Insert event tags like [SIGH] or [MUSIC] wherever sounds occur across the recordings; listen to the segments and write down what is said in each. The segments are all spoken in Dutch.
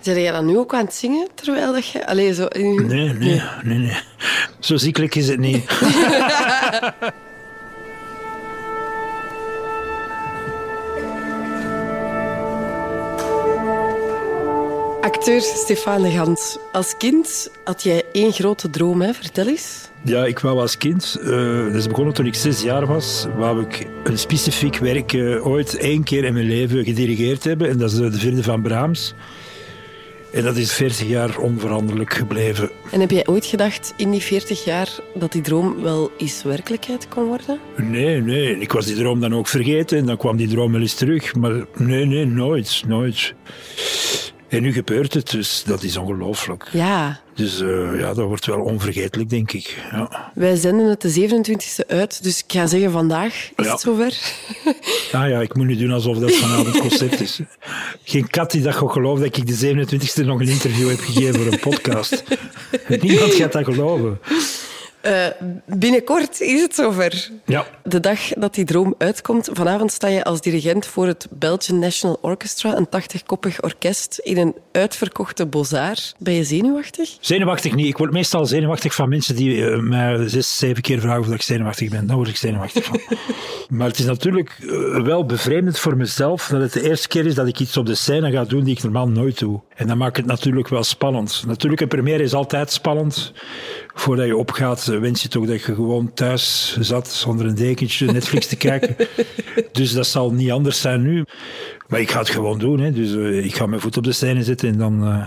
Zijn jij dan nu ook aan het zingen terwijl dat je... Allee, zo... Nee, nee, nee, nee. Zo ziekelijk is het niet. [LAUGHS] Acteur Stefan de Gans. Als kind had jij één grote droom, hè? Vertel eens. Ja, ik wou als kind, uh, dat is begonnen toen ik zes jaar was, wou ik een specifiek werk uh, ooit één keer in mijn leven gedirigeerd hebben. En dat is de vierde van Brahms. En dat is 40 jaar onveranderlijk gebleven. En heb jij ooit gedacht in die 40 jaar dat die droom wel eens werkelijkheid kon worden? Nee, nee. Ik was die droom dan ook vergeten en dan kwam die droom wel eens terug. Maar nee, nee, nooit, nooit. En nu gebeurt het, dus dat is ongelooflijk. Ja. Dus uh, ja, dat wordt wel onvergetelijk, denk ik. Ja. Wij zenden het de 27e uit, dus ik ga zeggen vandaag is Ja. het zover. [LAUGHS] Ah ja, ik moet nu doen alsof dat vanavond concert is. Geen kat die dat gaat geloven dat ik de 27e nog een interview heb gegeven voor een podcast. Niemand gaat dat geloven. Eh, binnenkort is het zover. Ja. De dag dat die droom uitkomt, vanavond sta je als dirigent voor het Belgian National Orchestra, een 80-koppig orkest, in een uitverkochte Bozar. Ben je zenuwachtig? Zenuwachtig niet. Ik word meestal zenuwachtig van mensen die eh, mij zes, zeven keer vragen of ik zenuwachtig ben. Dan word ik zenuwachtig van. [LAUGHS] maar het is natuurlijk eh, wel bevreemdend voor mezelf dat het de eerste keer is dat ik iets op de scène ga doen die ik normaal nooit doe. En dat maakt het natuurlijk wel spannend. Natuurlijk, een première is altijd spannend. Voordat je opgaat, eh, wens je toch dat je gewoon thuis zat onder een dekentje Netflix te kijken. [LAUGHS] Dus dat zal niet anders zijn nu. Maar ik ga het gewoon doen. Hè. Dus eh, ik ga mijn voet op de scène zetten en dan eh,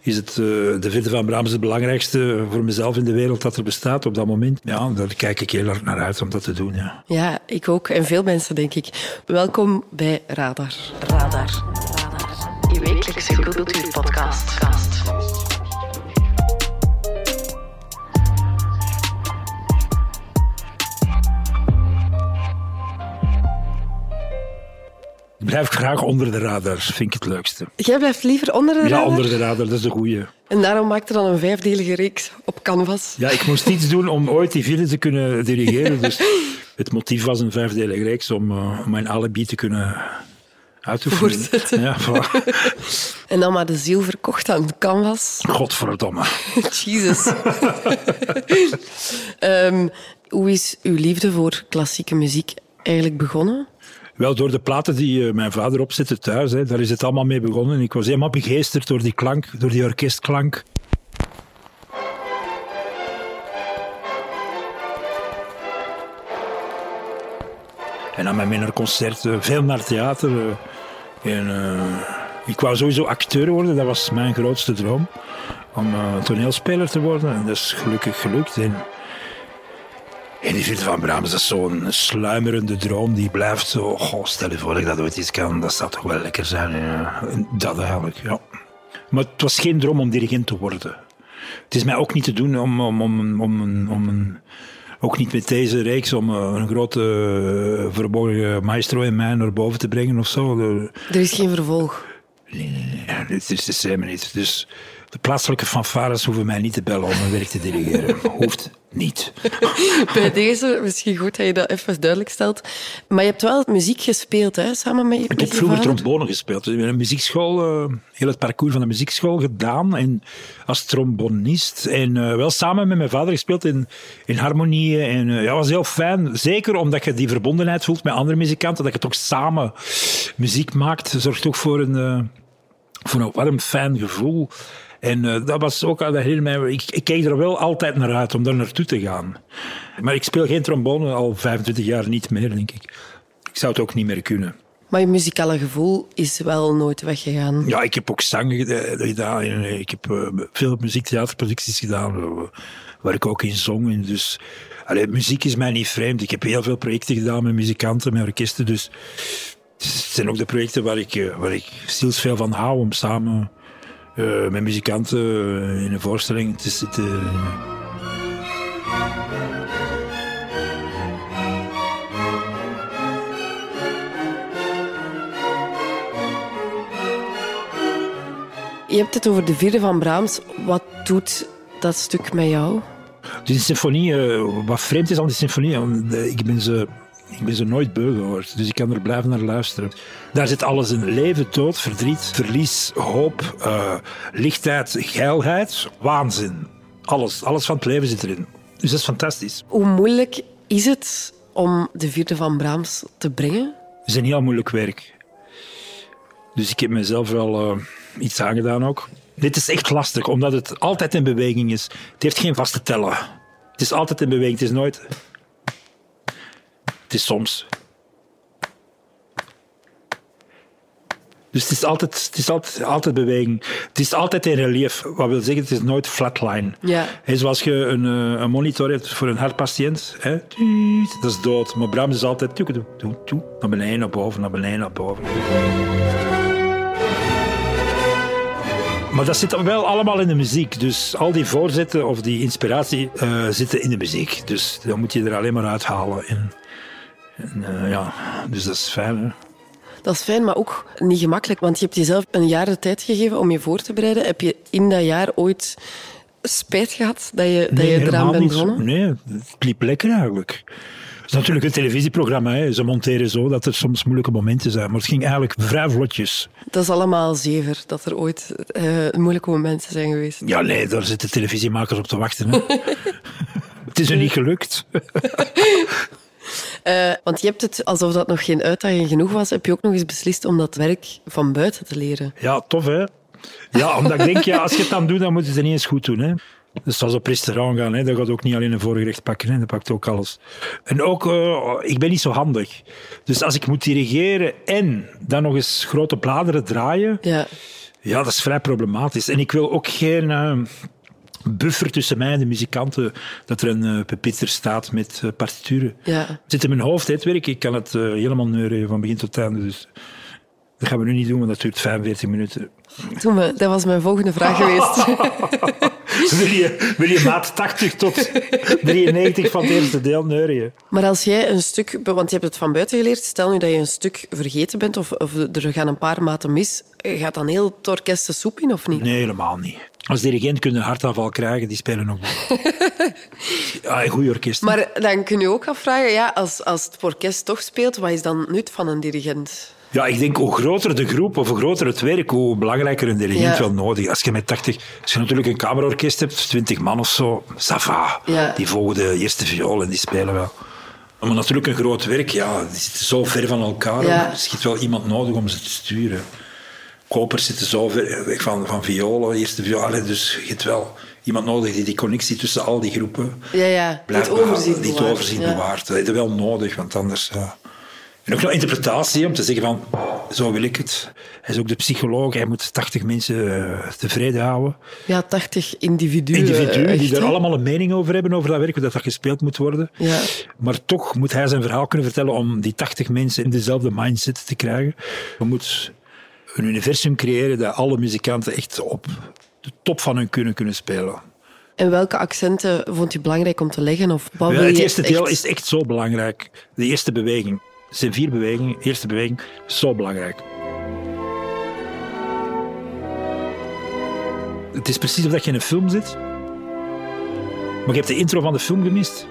is het eh, de vierde van Brahms het belangrijkste voor mezelf in de wereld dat er bestaat op dat moment. Ja, daar kijk ik heel hard naar uit om dat te doen. Ja. Ja, ik ook. En veel mensen, denk ik. Welkom bij Radar. Radar. Je wekelijkse cultuurpodcast. Ik blijf graag onder de radar, vind ik het leukste. Jij blijft liever onder de Ja, radar? onder de radar, dat is de goeie. En daarom maakte dan een vijfdelige reeks op Canvas. Ja, ik moest iets doen om ooit die vierde te kunnen dirigeren. Dus [LAUGHS] het motief was een vijfdelige reeks om, eh, om mijn alibi te kunnen uitoefenen. Ja, voilà. [LAUGHS] En dan maar de ziel verkocht aan Canvas. Godverdomme. [LAUGHS] Jesus. [LAUGHS] Ehm, hoe is uw liefde voor klassieke muziek eigenlijk begonnen? Wel, door de platen die eh, mijn vader opzette thuis, hè, daar is het allemaal mee begonnen. Ik was helemaal begeesterd door die klank, door die orkestklank. En dan met mij naar concerten, veel naar theater. eh, en, eh, ik wou sowieso acteur worden, dat was mijn grootste droom. Om eh, toneelspeler te worden. En dat is gelukkig gelukt. En, die vierde van Brahms, dat is zo'n sluimerende droom. Die blijft zo, goh, stel je voor dat ik dat ooit eens kan. Dat zou toch wel lekker zijn. Dat eigenlijk, ja. Maar het was geen droom om dirigent te worden. Het is mij ook niet te doen om, om, om, om, om een... Ook niet met deze reeks om eh, een grote eh, verborgen maestro in mij naar boven te brengen of zo. Er is geen vervolg. ja, dit is de stem niet. Dus de plaatselijke fanfares hoeven mij niet te bellen om mijn werk te dirigeren. Hoeft niet. [LAUGHS] Bij deze, misschien goed dat je dat even duidelijk stelt. Maar je hebt wel muziek gespeeld, hè, samen met je Ik met heb je vroeger trombone gespeeld. Dus in een muziekschool, eh, heel het parcours van de muziekschool gedaan. En als trombonist. En eh, wel samen met mijn vader gespeeld in, in harmonieën. En eh, ja, was heel fijn. Zeker omdat je die verbondenheid voelt met andere muzikanten. Dat je toch samen muziek maakt. Zorgt ook voor een, voor een warm, fijn gevoel. En eh, dat was ook, dat herinner mij, ik, ik keek er wel altijd naar uit om daar naartoe te gaan. Maar ik speel geen trombone al 25 jaar niet meer, denk ik. Ik zou het ook niet meer kunnen. Maar je muzikale gevoel is wel nooit weggegaan. Ja, ik heb ook zang geda- gedaan. Eh, Ik heb eh, veel muziektheaterproducties gedaan, eh, waar ik ook in zong. En dus, allee, muziek is mij niet vreemd. Ik heb heel veel projecten gedaan met muzikanten, met orkesten. Dus het zijn ook de projecten waar ik, eh, waar ik zielsveel van hou om samen eh, met muzikanten eh, in een voorstelling te zitten. Je hebt het over de vierde van Brahms. Wat doet dat stuk met jou? Die symfonie, eh, wat vreemd is aan die symfonie, eh, ik ben ze Ik ben ze nooit beu gehoord, dus ik kan er blijven naar luisteren. Daar zit alles in. Leven, dood, verdriet, verlies, hoop, eh, lichtheid, geilheid, waanzin. Alles, alles van het leven zit erin. Dus dat is fantastisch. Hoe moeilijk is het om de vierde van Brahms te brengen? Het is een heel moeilijk werk. Dus ik heb mezelf wel eh, iets aangedaan ook. Dit is echt lastig, omdat het altijd in beweging is. Het heeft geen vaste tellen. Het is altijd in beweging, het is nooit... Het is soms. Dus het is altijd, het is altijd, altijd beweging. Het is altijd in relief. Wat wil zeggen, het is nooit flatline. Ja. Hè, zoals je een, eh, een monitor hebt voor een hartpatiënt, dat is dood. Maar Brahms is altijd tuuk, tuuk, tuuk, naar beneden, naar boven, naar beneden, naar boven. Maar dat zit wel allemaal in de muziek. Dus al die voorzetten of die inspiratie eh, zitten in de muziek. Dus dan moet je er alleen maar uithalen. En, en, eh, ja, dus dat is fijn. Hè? Dat is fijn, maar ook niet gemakkelijk. Want je hebt jezelf een jaar de tijd gegeven om je voor te bereiden. Heb je in dat jaar ooit spijt gehad dat je, dat je eraan bent begonnen? Nee, het liep lekker eigenlijk. Het is natuurlijk een televisieprogramma. Hè. Ze monteren zo dat er soms moeilijke momenten zijn. Maar het ging eigenlijk vrij vlotjes. Dat is allemaal zever, dat er ooit eh, moeilijke momenten zijn geweest. Ja, nee, daar zitten televisiemakers op te wachten. Hè. [LAUGHS] het is er niet gelukt. [LAUGHS] Eh, want je hebt het, alsof dat nog geen uitdaging genoeg was, heb je ook nog eens beslist om dat werk van buiten te leren. Ja, tof hè. Ja, omdat ik denk, ja, als je het dan doet, dan moet je het niet eens goed doen. Hè. Dus zoals op restaurant gaan, hè. dat gaat ook niet alleen een voorgerecht pakken, hè. dat pakt ook alles. En ook, eh, ik ben niet zo handig. Dus als ik moet dirigeren en dan nog eens grote bladeren draaien, Ja. ja, dat is vrij problematisch. En ik wil ook geen eh, buffer tussen mij en de muzikanten, dat er een uh, pepiter staat met uh, partituren. Ja. Het zit in mijn hoofd, hè, het werk. Ik kan het eh, helemaal neuren van begin tot einde. Dus dat gaan we nu niet doen, want dat duurt 45 minuten. Toen dat was mijn volgende vraag geweest. [LAUGHS] [LAUGHS] wil, je, wil je maat 80 tot 93 van het eerste deel neuren? Maar als jij een stuk, want je hebt het van buiten geleerd, stel nu dat je een stuk vergeten bent of, of er gaan een paar maten mis, gaat dan heel het orkest de soep in of niet? Nee, helemaal niet. Als dirigent kun je een hartaanval krijgen, die spelen niet. [LAUGHS] ja, een goed orkest. Maar dan kun je ook afvragen, ja, als, als het orkest toch speelt, wat is dan nut van een dirigent? Ja, ik denk hoe groter de groep of hoe groter het werk, hoe belangrijker een dirigent Ja. wel nodig. Als je met 80, als je natuurlijk een kamerorkest hebt, 20 man of zo, ça va. Ja. Die volgen de eerste viool en die spelen wel. Maar natuurlijk een groot werk, ja, die zitten zo ver van elkaar. Ja. Er schiet wel iemand nodig om ze te sturen. Kopers zitten zo ver weg van, van violen, eerste viool. Allee, Dus je hebt wel iemand nodig die die connectie tussen al die groepen Ja, ja, blijft het overzicht behouden, die het bewaart. overzicht bewaart. Dat heb je wel nodig, want anders... Ja. En ook nog interpretatie, om te zeggen van, zo wil ik het. Hij is ook de psycholoog, hij moet 80 mensen eh, tevreden houden. Ja, 80 individuen. Individuen echt, die er allemaal een mening over hebben, over dat werk, hoe dat, dat gespeeld moet worden. Ja. Maar toch moet hij zijn verhaal kunnen vertellen om die 80 mensen in dezelfde mindset te krijgen. We moeten een universum creëren dat alle muzikanten echt op de top van hun kunnen kunnen spelen. En welke accenten vond je belangrijk om te leggen? Of wat Ja, het eerste deel echt- is echt zo belangrijk. De eerste beweging. Zijn vier bewegingen. Eerste beweging zo belangrijk. Het is precies of dat je in een film zit. Maar je hebt de intro van de film gemist.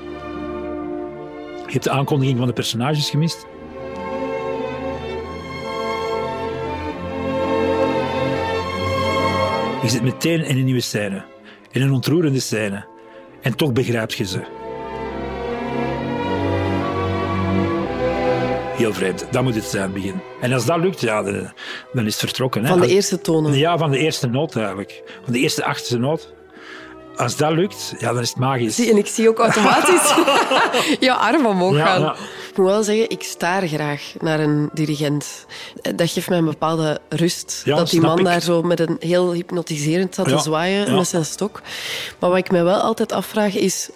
Je hebt de aankondiging van de personages gemist. Je zit meteen in een nieuwe scène. In een ontroerende scène. En toch begrijp je ze. Heel vreemd. Dat moet het zijn, begin. En als dat lukt, ja, dan, dan is het vertrokken. Hè. Van de eerste tonen. Ja, van de eerste noot eigenlijk. Van de eerste achtste noot. Als dat lukt, ja, dan is het magisch. Zie- En ik zie ook automatisch [LAUGHS] je arm omhoog Ja, gaan. ja. Ik moet wel zeggen, ik staar graag naar een dirigent. Dat geeft mij een bepaalde rust. Ja, dat die man ik. daar zo met een heel hypnotiserend Ja, te zwaaien met zijn stok. Maar wat ik mij wel altijd afvraag is,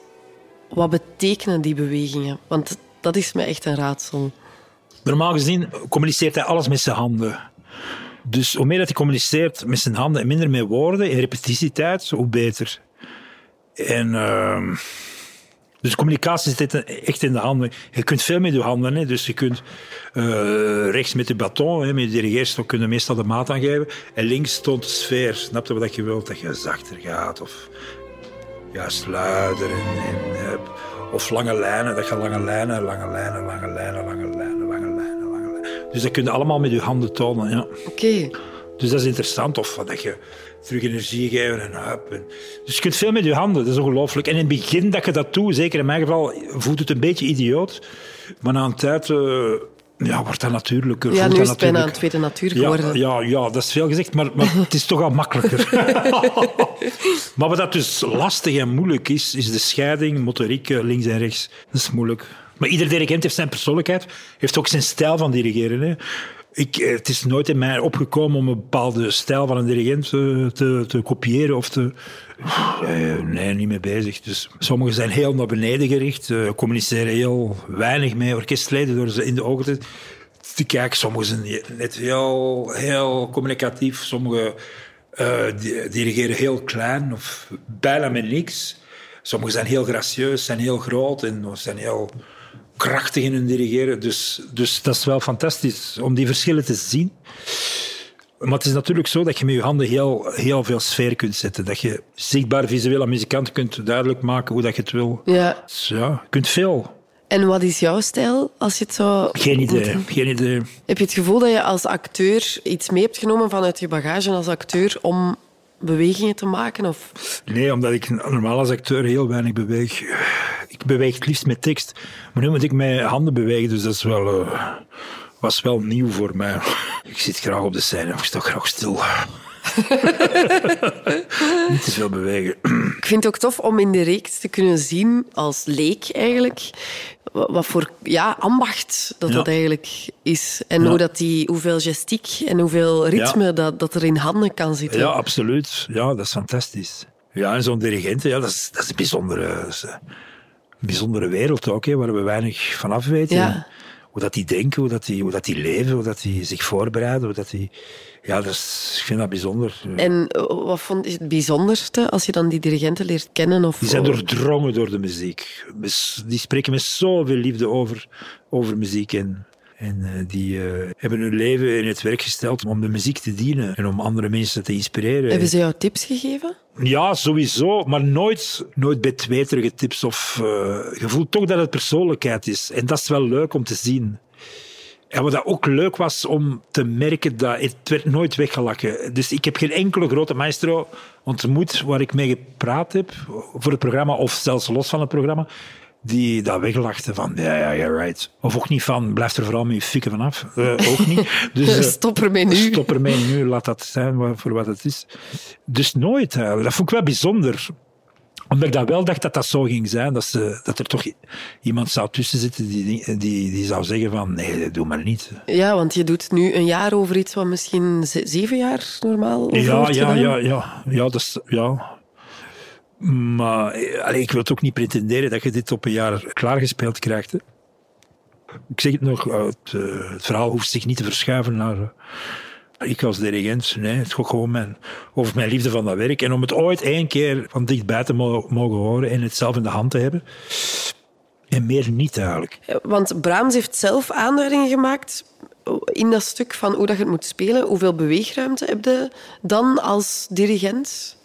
wat betekenen die bewegingen? Want dat is mij echt een raadsel. Normaal gezien communiceert hij alles met zijn handen. Dus hoe meer dat hij communiceert met zijn handen en minder met woorden, in repetitietijd, hoe beter. En, ehm, dus communicatie zit echt in de handen. Je kunt veel met je handen. Dus je kunt eh, rechts met je baton, hè, met je dirigeerstok, kun je meestal de maat aangeven. En links toont de sfeer. Snap je wat je wilt? Dat je zachter gaat of juist luider. Hup. Of lange lijnen, dat je lange lijnen, lange lijnen, lange lijnen, lange lijnen, lange lijnen. Dus dat kun je allemaal met je handen tonen, ja. Oké. Dus dat is interessant. Of dat je terug energie geven en hup. Dus je kunt veel met je handen, dat is ongelooflijk. En in het begin dat je dat doet, zeker in mijn geval, voelt het een beetje idioot. Maar na een tijd uh, ja, wordt dat natuurlijker. Ja, nu dat is het bijna een tweede natuur ja, geworden. ja, ja, dat is veel gezegd, maar, maar het is toch al makkelijker. [LAUGHS] maar wat dat dus lastig en moeilijk is, is de scheiding, motoriek, eh, links en rechts. Dat is moeilijk. Maar ieder dirigent heeft zijn persoonlijkheid, heeft ook zijn stijl van dirigeren. Hè. Ik, eh, het is nooit in mij opgekomen om een bepaalde stijl van een dirigent eh, te, te kopiëren of te... Nee, niet mee bezig. Dus sommigen zijn heel naar beneden gericht, eh, communiceren heel weinig met orkestleden door ze in de ogen te, te kijken. Sommigen zijn net heel, heel communicatief, sommigen di- dirigeren heel klein of bijna met niks. Sommigen zijn heel gracieus, zijn heel groot en zijn heel krachtig in hun dirigeren. Dus, dus dat is wel fantastisch om die verschillen te zien. Maar het is natuurlijk zo dat je met je handen heel, heel veel sfeer kunt zetten. Dat je zichtbaar visueel aan muzikanten kunt duidelijk maken hoe dat je het wil. Ja. Dus ja, je kunt veel. En wat is jouw stijl als je het zo... Geen idee. Geen idee. Heb je het gevoel dat je als acteur iets mee hebt genomen vanuit je bagage als acteur om bewegingen te maken? Of... Nee, omdat ik normaal als acteur heel weinig beweeg. Ik beweeg het liefst met tekst. Maar nu moet ik mijn handen bewegen, dus dat is wel, eh, was wel nieuw voor mij. [LAUGHS] Ik zit graag op de scène, ik sta graag stil. [LAUGHS] Niet te veel bewegen. [CLEARS THROAT] Ik vind het ook tof om in de reeks te kunnen zien, als leek eigenlijk, wa- wat voor ja, ambacht dat Ja. dat eigenlijk is. En Ja. hoe dat die, hoeveel gestiek en hoeveel ritme Ja. dat, dat er in handen kan zitten. Ja, absoluut. Ja, dat is fantastisch. Ja, en zo'n dirigent, ja, dat, is, dat is een bijzondere, wereld ook, hè, waar we weinig van af weten. Ja. Hoe dat die denken, hoe dat die, hoe dat die leven, hoe dat die zich voorbereiden. Hoe dat die, ja, dat is, ik vind dat bijzonder. En eh, wat vond je het bijzonderste als je dan die dirigenten leert kennen? Of, Die zijn doordrongen door de muziek. Die spreken met zoveel liefde over, over muziek. En, en eh, die eh, hebben hun leven in het werk gesteld om de muziek te dienen en om andere mensen te inspireren. Hebben ze jou tips gegeven? Ja, sowieso, maar nooit, nooit bij tweeterige tips. Of, eh, je voelt toch dat het persoonlijkheid is. En dat is wel leuk om te zien. En wat ook leuk was om te merken, dat het werd nooit weggelachen. Dus ik heb geen enkele grote maestro ontmoet waar ik mee gepraat heb voor het programma, of zelfs los van het programma, die dat weglachten van, ja, ja, ja, right. Of ook niet van, blijf er vooral met je fikken vanaf. Eh, [LAUGHS] ook niet. Dus, eh, Stop ermee nu. Stop ermee nu, laat dat zijn voor wat het is. Dus nooit. eigenlijk. Dat vond ik wel bijzonder. Omdat ik dat wel dacht dat dat zo ging zijn. Dat, ze, dat er toch iemand zou tussen zitten die, die, die zou zeggen van nee, doe maar niet. Ja, want je doet nu een jaar over iets wat misschien ze- zeven jaar normaal over Ja, ja, ja, ja, ja, dat is, ja. Maar eh, ik wil het ook niet pretenderen dat je dit op een jaar klaargespeeld krijgt. Ik zeg het nog, eh, het, eh, het verhaal hoeft zich niet te verschuiven naar ik als dirigent. Nee, het gaat gewoon mijn, over mijn liefde van dat werk. En om het ooit één keer van dichtbij te mo- mogen horen en het zelf in de hand te hebben. En meer niet eigenlijk. Want Brahms heeft zelf aanduidingen gemaakt in dat stuk van hoe dat je het moet spelen. Hoeveel beweegruimte heb je dan als dirigent?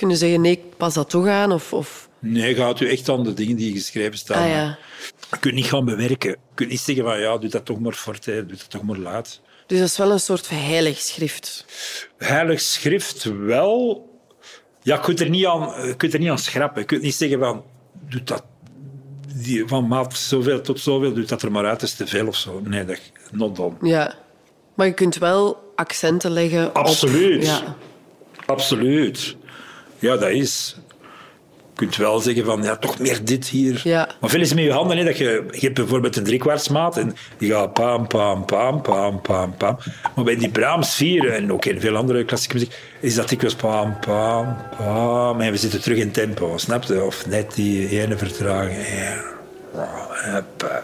Kunnen zeggen, nee, ik pas dat toch aan? Of, of... Nee, gaat u echt aan de dingen die geschreven staan. Ah ja. Je kunt niet gaan bewerken. Je kunt niet zeggen van ja, doe dat toch maar forte, doe dat toch maar laat. Dus dat is wel een soort heilig schrift. Heilig schrift wel. Ja, je kunt er niet aan, je kunt er niet aan schrappen. Je kunt niet zeggen van doe dat die, van maat zoveel tot zoveel, doe dat er maar uit, is te veel of zo. Nee, dat not done. Ja. Maar je kunt wel accenten leggen Absoluut. op... Ja. Absoluut. Ja, dat is. Je kunt wel zeggen van, ja, toch meer dit hier. Ja. Maar veel is met je handen, hè, dat je, je hebt bijvoorbeeld een driekwartsmaat en die gaat pam, pam, pam, pam, pam, pam. Maar bij die Brahms 4 en ook in veel andere klassieke muziek, is dat dikwijls pam, pam, pam. En we zitten terug in tempo, snap je? Of net die ene vertraging. Ja. Hoppa.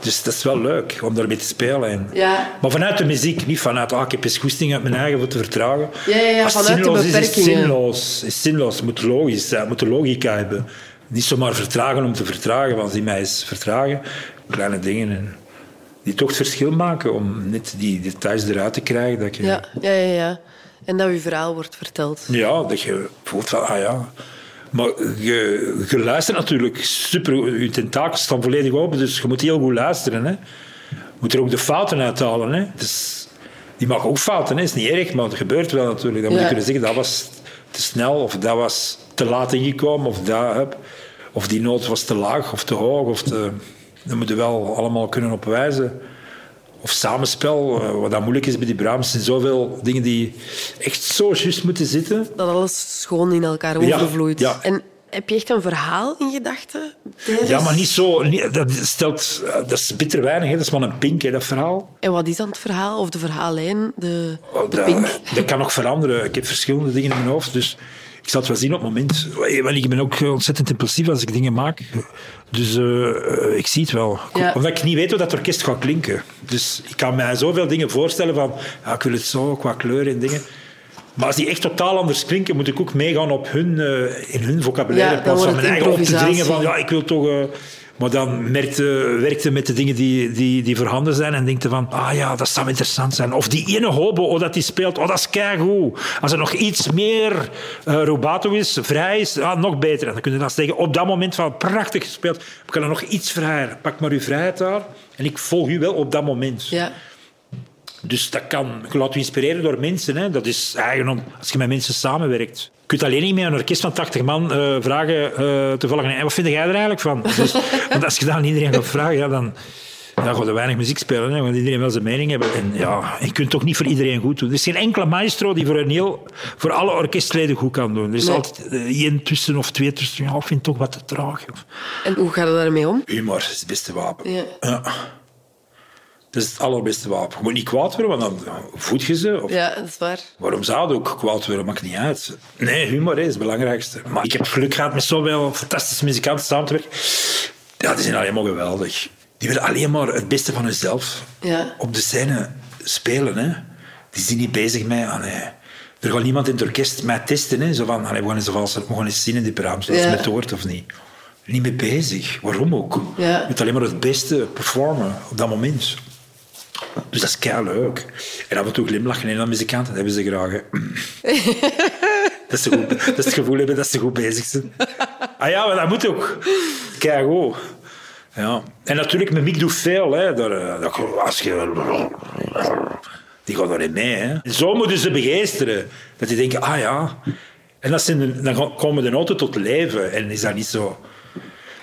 Dus dat is wel leuk om daarmee te spelen. En, Ja. Maar vanuit de muziek, niet vanuit, ah, ik heb eens goesting uit mijn eigen voor te vertragen. Ja, ja, ja, Als het vanuit de zinloos is, is het beperkingen. zinloos. Is zinloos. Moet logisch zijn, moet logica hebben. Niet zomaar vertragen om te vertragen, want die mij eens vertragen. Kleine dingen en die toch het verschil maken om net die details eruit te krijgen. Dat je, Ja, ja, ja, ja. En dat je verhaal wordt verteld. ja, dat je voelt van, ah ja. Maar je, je luistert natuurlijk super. Je tentakels staan volledig open, dus je moet heel goed luisteren. Hè. Je moet er ook de fouten uithalen. Hè. Dus, die mag ook fouten, hè. is niet erg, maar het gebeurt wel natuurlijk. Dan moet je kunnen zeggen dat was te snel, of dat was te laat ingekomen, of, dat, of die noot was te laag of te hoog. Of te, dat moet je wel allemaal kunnen opwijzen. Of samenspel, eh, wat dat moeilijk is bij die Brahms. Er zijn zoveel dingen die echt zo juist moeten zitten. Dat alles schoon in elkaar Ja, overvloeit. ja. En heb je echt een verhaal in gedachten? tijdens- Ja, maar niet zo. niet- dat, stelt, eh, dat is bitter weinig, hè. dat is maar een pink, hè, dat verhaal. En wat is dan het verhaal? Of de verhaallijn? De, Oh, de dat, pink? dat kan nog veranderen. Ik heb verschillende dingen in mijn hoofd, dus ik zal het wel zien op het moment. Want ik ben ook ontzettend impulsief als ik dingen maak. Dus eh, eh, ik zie het wel. Ja. Omdat ik niet weet hoe dat orkest gaat klinken. Dus ik kan mij zoveel dingen voorstellen van... Ja, ik wil het zo, qua kleur en dingen. Maar als die echt totaal anders klinken, moet ik ook meegaan op hun, eh, in hun vocabulaire. Ja, plaats van mijn eigen op te dringen van... Ja, ik wil toch... maar dan merkte, werkte met de dingen die, die, die voorhanden zijn en denkte van, ah ja, dat zou interessant zijn. Of die ene hobo, oh, dat die speelt, oh, dat is keigoed. Als er nog iets meer eh rubato is, vrij is, ah, nog beter. En dan kun je dan zeggen, op dat moment van, prachtig gespeeld, ik kan er nog iets vrijer. Pak maar uw vrijheid daar en ik volg u wel op dat moment. Ja. Dus dat kan, je laat je inspireren door mensen. Hè. Dat is eigen als je met mensen samenwerkt. Je kunt alleen niet met een orkest van 80 man eh, vragen, eh, toevallig, "En wat vind jij er eigenlijk van? Dus, [LAUGHS] want als je dat aan iedereen gaat vragen, ja, dan ja, gaat er weinig muziek spelen. Hè, want iedereen wil zijn mening hebben. En ja, je kunt toch niet voor iedereen goed doen. Er is geen enkele maestro die voor, een heel, voor alle orkestleden goed kan doen. Er is Nee. altijd eh, één tussen of twee tussen. Ja, ik vind het toch wat te traag. Of- En hoe gaat het daarmee om? Humor is het beste wapen. Ja. Ja. Dat is het allerbeste wapen. Je moet niet kwaad worden, want dan voed je ze. Of Ja, dat is waar. Waarom zou het ook kwaad worden? Maakt niet uit. Nee, humor is het belangrijkste. Maar ik heb geluk gehad met zoveel fantastische muzikanten samen te werken. Ja, die zijn alleen maar geweldig. Die willen alleen maar het beste van hunzelf Ja. op de scène spelen. Hè. Die zijn niet bezig met... ah, nee. Er gaat niemand in het orkest mij testen. Hè. Zo van, allee, we gaan eens, vals- we gaan eens zien in die. Dat is Ja. met het hoort of niet. Niet mee bezig. Waarom ook? Ja. Je moet alleen maar het beste performen op dat moment. Dus dat is kei leuk. En af en toe glimlachen en dan muzikanten, dat hebben ze graag. [LAUGHS] dat, ze goed, dat ze het gevoel hebben dat ze goed bezig zijn. Ah ja, maar dat moet ook. Kijk goed. Ja. En natuurlijk, mijn Mick doet veel. Hè. Daar, eh, dat, als je... Die gaat daarin mee. Hè. Zo moeten ze begeesteren. Dat die denken, ah ja. En dat zijn dan komen de noten tot leven. En is dat niet zo...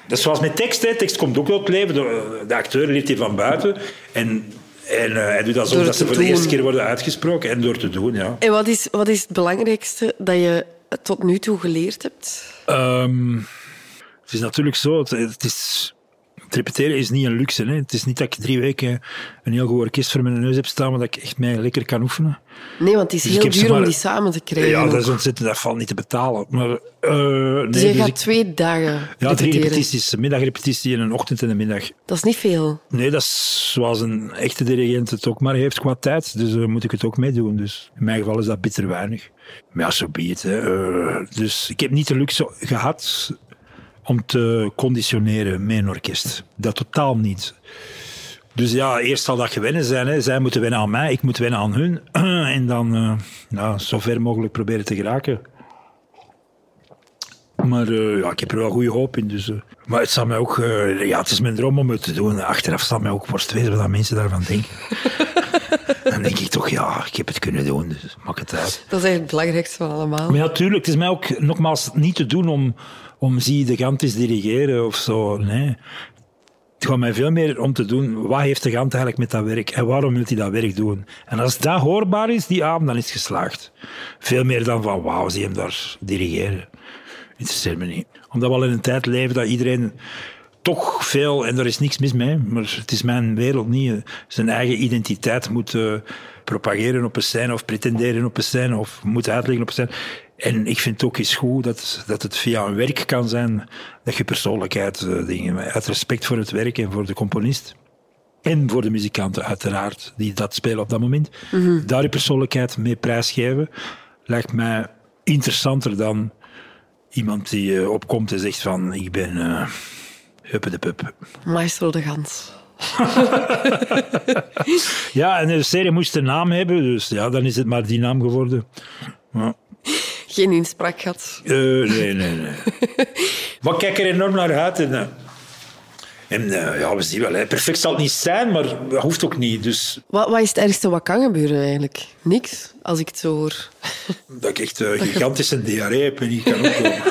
Dat is zoals met tekst. Hè. Tekst komt ook tot leven. De, de acteur leert die van buiten. En, en hij doet dat zo Door dat ze voor de eerste keer worden uitgesproken. En door te doen, ja. En wat is, wat is het belangrijkste dat je tot nu toe geleerd hebt? Ehm, het is natuurlijk zo, het, het is, het repeteren is niet een luxe. Hè. Het is niet dat ik drie weken een heel goed orkest voor mijn neus heb staan, maar dat ik echt mij lekker kan oefenen. Nee, want het is Dus heel duur om die samen te krijgen. Ja, dat is ontzettend, dat valt niet te betalen. Maar, eh, nee, dus je dus gaat ik- twee dagen ja, drie repetities. Een middagrepetitie en een ochtend en een middag. Dat is niet veel. Nee, dat is zoals een echte dirigent het ook maar heeft qua tijd. Dus daar moet ik het ook mee doen. Dus in mijn geval is dat bitter weinig. Maar ja, zo be it, hè. Eh, dus ik heb niet de luxe gehad om te conditioneren met een orkest. Dat totaal niet. Dus ja, eerst zal dat gewennen zijn. Hè. Zij moeten wennen aan mij, ik moet wennen aan hun. [CLEARS THROAT] En dan eh, nou, zo ver mogelijk proberen te geraken. Maar eh, ja, ik heb er wel goede hoop in. Dus, eh. Maar het mij ook... ja, het is mijn droom om het te doen. Achteraf zal mij ook worst wezen wat mensen daarvan denken. [LAUGHS] dan denk ik toch, ja, ik heb het kunnen doen. Dus maak het uit. Dat is eigenlijk het belangrijkste van allemaal. Maar ja, tuurlijk, het is mij ook nogmaals niet te doen om, om zie de Gant eens dirigeren of zo. Nee. Het gaat mij veel meer om te doen, wat heeft de Gant eigenlijk met dat werk en waarom wil hij dat werk doen? En als dat hoorbaar is die avond, dan is het geslaagd. Veel meer dan van, wauw, zie hem daar dirigeren. Interesseert me niet. Omdat we al in een tijd leven dat iedereen toch veel, en daar is niks mis mee, maar het is mijn wereld niet, eh, zijn eigen identiteit moet propageren op een scène of pretenderen op een scène of moet uitleggen op een scène. En ik vind het ook eens goed dat, dat het via een werk kan zijn dat je persoonlijkheid eh, dingen, uit respect voor het werk en voor de componist. En voor de muzikanten uiteraard, die dat spelen op dat moment. Daar je persoonlijkheid mee prijsgeven, lijkt mij interessanter dan iemand die eh, opkomt en zegt van ik ben eh huppe de pup. Maestro de Gans. [LAUGHS] Ja, en de serie moest een naam hebben, dus ja, dan is het maar die naam geworden. Ja. Geen inspraak gehad. Eh, nee, nee, nee. [LAUGHS] maar ik kijk er enorm naar uit. En, eh, en ja, we zien wel. Hè. Perfect zal het niet zijn, maar dat hoeft ook niet. Dus Wat, wat is het ergste wat kan gebeuren eigenlijk? Niks, als ik het zo hoor. [LAUGHS] dat ik echt eh, gigantische diarree heb en ik kan ook komen.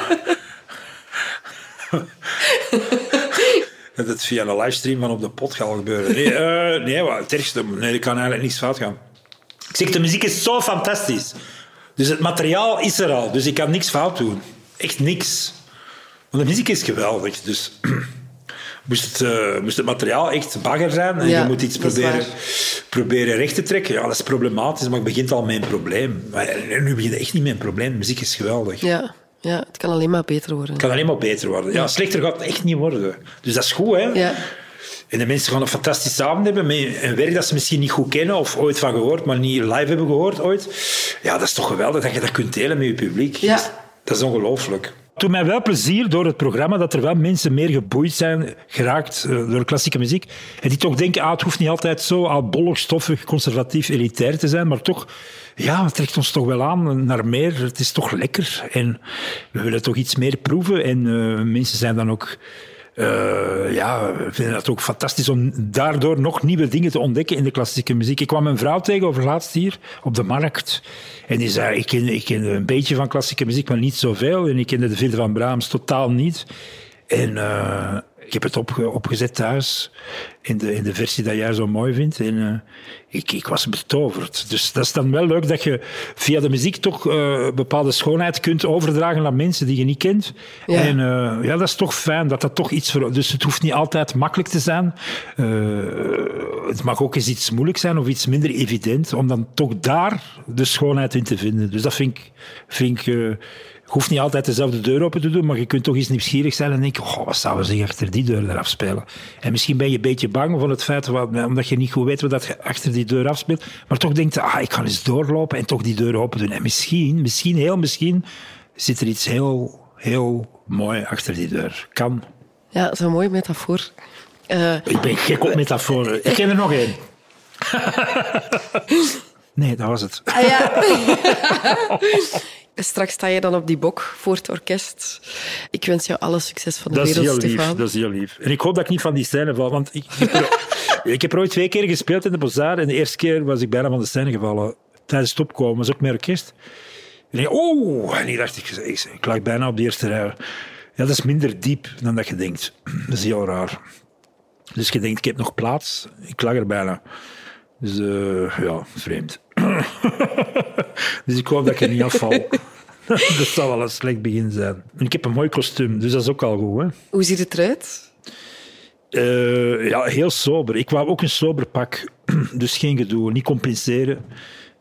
[LAUGHS] dat het via een livestream van op de pot gaat gebeuren. Nee, nee wat, het ergste, nee, er kan eigenlijk niets fout gaan. Ik zeg, de muziek is zo fantastisch. Dus het materiaal is er al, dus ik kan niks fout doen. Echt niks. Want de muziek is geweldig, dus... [CLEARS THROAT] Moest het, eh, moest het materiaal echt bagger zijn en Ja, je moet iets proberen, proberen recht te trekken, ja, dat is problematisch, maar het begint al met een probleem. Maar nu begint het echt niet met een probleem. De muziek is geweldig. Ja, ja, het kan alleen maar beter worden. Het kan alleen maar beter worden. Ja, slechter gaat het echt niet worden. Dus dat is goed, hè? Ja. En de mensen gaan een fantastische avond hebben met een werk dat ze misschien niet goed kennen of ooit van gehoord, maar niet live hebben gehoord ooit. Ja, dat is toch geweldig dat je dat kunt delen met je publiek. Ja. Dat is ongelooflijk. Het doet mij wel plezier door het programma dat er wel mensen meer geboeid zijn geraakt eh, door klassieke muziek. En die toch denken, ah, het hoeft niet altijd zo oudbollig, stoffig, conservatief, elitair te zijn, maar toch, ja, het trekt ons toch wel aan naar meer. Het is toch lekker. En we willen toch iets meer proeven. En eh, mensen zijn dan ook eh, ja, we vinden het ook fantastisch om daardoor nog nieuwe dingen te ontdekken in de klassieke muziek. Ik kwam een vrouw tegen over laatst hier op de markt. En die zei, ik ken, ik ken een beetje van klassieke muziek, maar niet zoveel. En ik kende de vierde van Brahms totaal niet. En eh, ik heb het opge- opgezet thuis, in de, in de versie dat jij zo mooi vindt. En eh, ik, ik was betoverd. Dus dat is dan wel leuk dat je via de muziek toch eh, bepaalde schoonheid kunt overdragen aan mensen die je niet kent. Ja. En eh, ja, dat is toch fijn dat dat toch iets voor. Dus het hoeft niet altijd makkelijk te zijn. Het mag ook eens iets moeilijk zijn of iets minder evident, om dan toch daar de schoonheid in te vinden. Dus dat vind ik. Vind ik je hoeft niet altijd dezelfde deur open te doen, maar je kunt toch eens nieuwsgierig zijn en denken: oh, wat zouden zich achter die deur eraf spelen? En misschien ben je een beetje bang van het feit, wat- omdat je niet goed weet wat je achter die deur afspeelt, maar toch denkt ah, ik ga eens doorlopen en toch die deur open doen. En misschien, misschien, heel misschien, zit er iets heel, heel mooi achter die deur. Kan. Ja, dat is een mooie metafoor. Eh, Ik ben gek op metaforen. Ik ken er nog één. [LAUGHS] Nee, dat was het. ah ja. [LAUGHS] Straks sta je dan op die bok voor het orkest. Ik wens jou alle succes van de Dat is wereld, heel lief. Dat is heel lief. En ik hoop dat ik niet van die scène val. Want ik, ik, [LAUGHS] heb, er, ooit twee keer gespeeld in de Bazaar. En de eerste keer was ik bijna van de scène gevallen. Tijdens het opkomen. was ook met orkest. En ik, oh, en ik dacht, ik, ik, ik lag bijna op de eerste rij. Ja, dat is minder diep dan dat je denkt. [CLEARS THROAT] Dat is heel raar. Dus je denkt, ik heb nog plaats. Ik lag er bijna. Dus eh, ja, vreemd. [LAUGHS] dus ik hoop dat ik er niet afval. [LAUGHS] dat zou wel een slecht begin zijn. En ik heb een mooi kostuum, dus dat is ook al goed. Hè? Hoe ziet het eruit? Eh, ja, heel sober. Ik wou ook een sober pak, [CLEARS THROAT] dus geen gedoe. Niet compenseren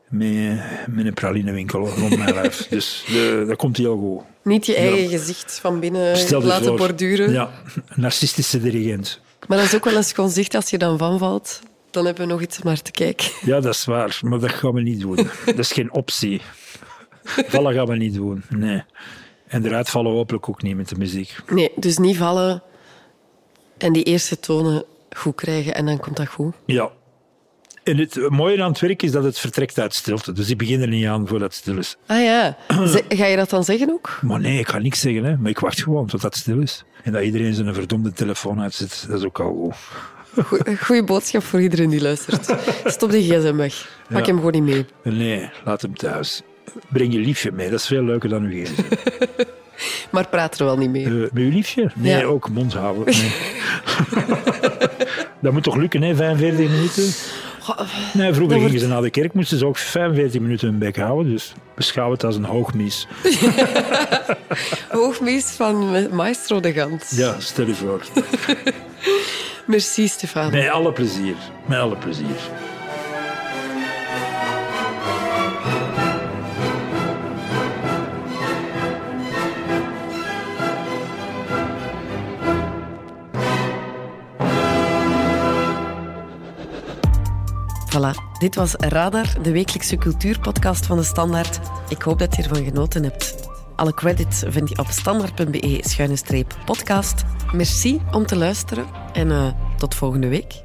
met, met een pralinewinkel rond mijn lijf. [LAUGHS] Dus eh, dat komt heel goed. Niet je eigen gezicht van binnen Stel laten voor. borduren. Ja, narcistische dirigent. Maar dat is ook wel een schoon zicht als je dan vanvalt. Dan hebben we nog iets om naar te kijken. [LAUGHS] Ja, dat is waar, maar dat gaan we niet doen. Dat is geen optie. Vallen gaan we niet doen, nee. En eruit vallen we hopelijk ook niet met de muziek. Nee, dus niet vallen en die eerste tonen goed krijgen en dan komt dat goed. Ja. En het mooie aan het werk is dat het vertrekt uit stilte. Dus ik begin er niet aan voordat het stil is. Ah ja, [CLEARS THROAT] ga je dat dan zeggen ook? Maar nee, ik ga niks zeggen, hè. maar ik wacht gewoon tot het stil is. En dat iedereen zijn verdomde telefoon uitzet, dat is ook al goed. Goe- Goeie boodschap voor iedereen die luistert. Stop die gsm weg. Pak Ja. hem gewoon niet mee. Nee, laat hem thuis. Breng je liefje mee, dat is veel leuker dan uw gsm. [LAUGHS] Maar praat er wel niet mee. Eh, met uw liefje? Nee, Ja. ook mond houden. Nee. [LAUGHS] dat moet toch lukken, hè? 45 minuten? Nee, vroeger gingen ze naar de kerk, moesten ze ook 45 minuten hun bek houden. Dus beschouw het als een hoogmis. [LAUGHS] Hoogmees van Maestro de Gans. Ja, stel je voor. Merci, Stefan. Met alle plezier. Met alle plezier. Voilà, dit was Radar, de wekelijkse cultuurpodcast van de Standaard. Ik hoop dat je ervan genoten hebt. Alle credits vind je op standaard.be-podcast. Merci om te luisteren en eh, tot volgende week.